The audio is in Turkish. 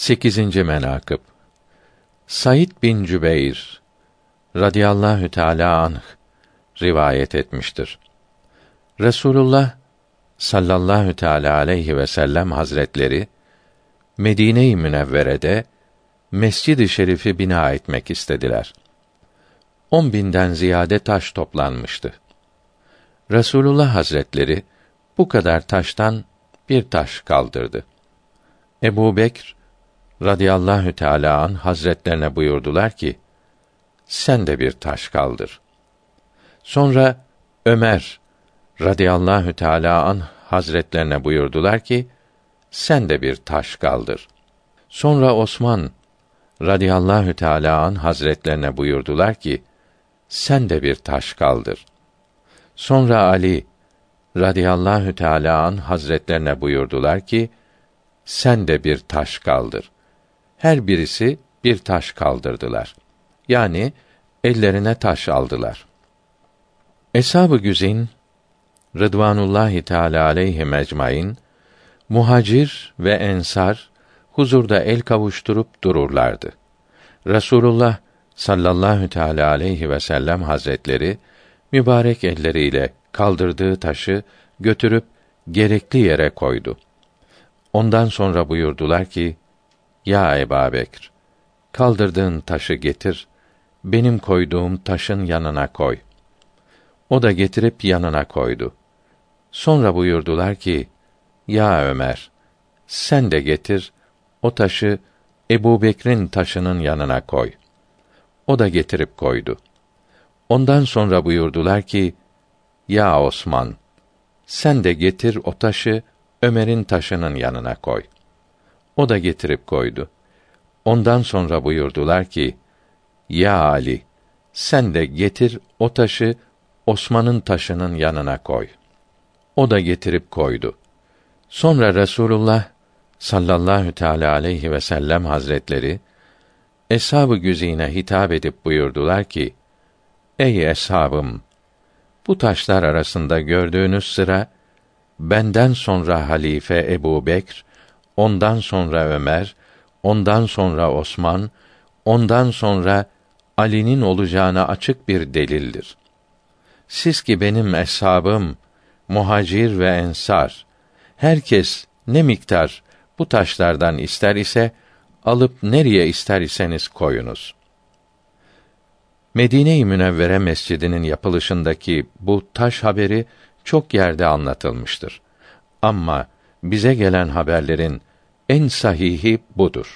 8. menakıb Said bin Cübeyr radıyallahu teala anh rivayet etmiştir. Resulullah sallallahu teala aleyhi ve sellem hazretleri Medine-i Münevvere'de Mescid-i Şerif'i bina etmek istediler. On binden ziyade taş toplanmıştı. Resulullah Hazretleri bu kadar taştan bir taş kaldırdı. Ebu Bekr radıyallahu teala an hazretlerine buyurdular ki: Sen de bir taş kaldır. Sonra Ömer radıyallahu teala an hazretlerine buyurdular ki: Sen de bir taş kaldır. Sonra Osman radıyallahu teala an hazretlerine buyurdular ki: Sen de bir taş kaldır. Sonra Ali radıyallahu teala an hazretlerine buyurdular ki: Sen de bir taş kaldır her birisi bir taş kaldırdılar. Yani ellerine taş aldılar. Eshab-ı Güzin Rıdvanullahi Teala aleyhi ecmaîn muhacir ve ensar huzurda el kavuşturup dururlardı. Resulullah sallallahu teala aleyhi ve sellem hazretleri mübarek elleriyle kaldırdığı taşı götürüp gerekli yere koydu. Ondan sonra buyurdular ki: ya Eba Bekr, kaldırdığın taşı getir, benim koyduğum taşın yanına koy. O da getirip yanına koydu. Sonra buyurdular ki, Ya Ömer, sen de getir, o taşı Ebu Bekr'in taşının yanına koy. O da getirip koydu. Ondan sonra buyurdular ki, Ya Osman, sen de getir o taşı Ömer'in taşının yanına koy.'' O da getirip koydu. Ondan sonra buyurdular ki: Ya Ali, sen de getir o taşı Osman'ın taşının yanına koy. O da getirip koydu. Sonra Resulullah sallallahu teala aleyhi ve sellem hazretleri eshab-ı güzine hitap edip buyurdular ki: Ey eshabım, bu taşlar arasında gördüğünüz sıra benden sonra halife Ebu Bekr ondan sonra Ömer, ondan sonra Osman, ondan sonra Ali'nin olacağına açık bir delildir. Siz ki benim eshabım, muhacir ve ensar, herkes ne miktar bu taşlardan ister ise, alıp nereye ister iseniz koyunuz. Medine-i Münevvere Mescidinin yapılışındaki bu taş haberi çok yerde anlatılmıştır. Ama bize gelen haberlerin en sahihi budur.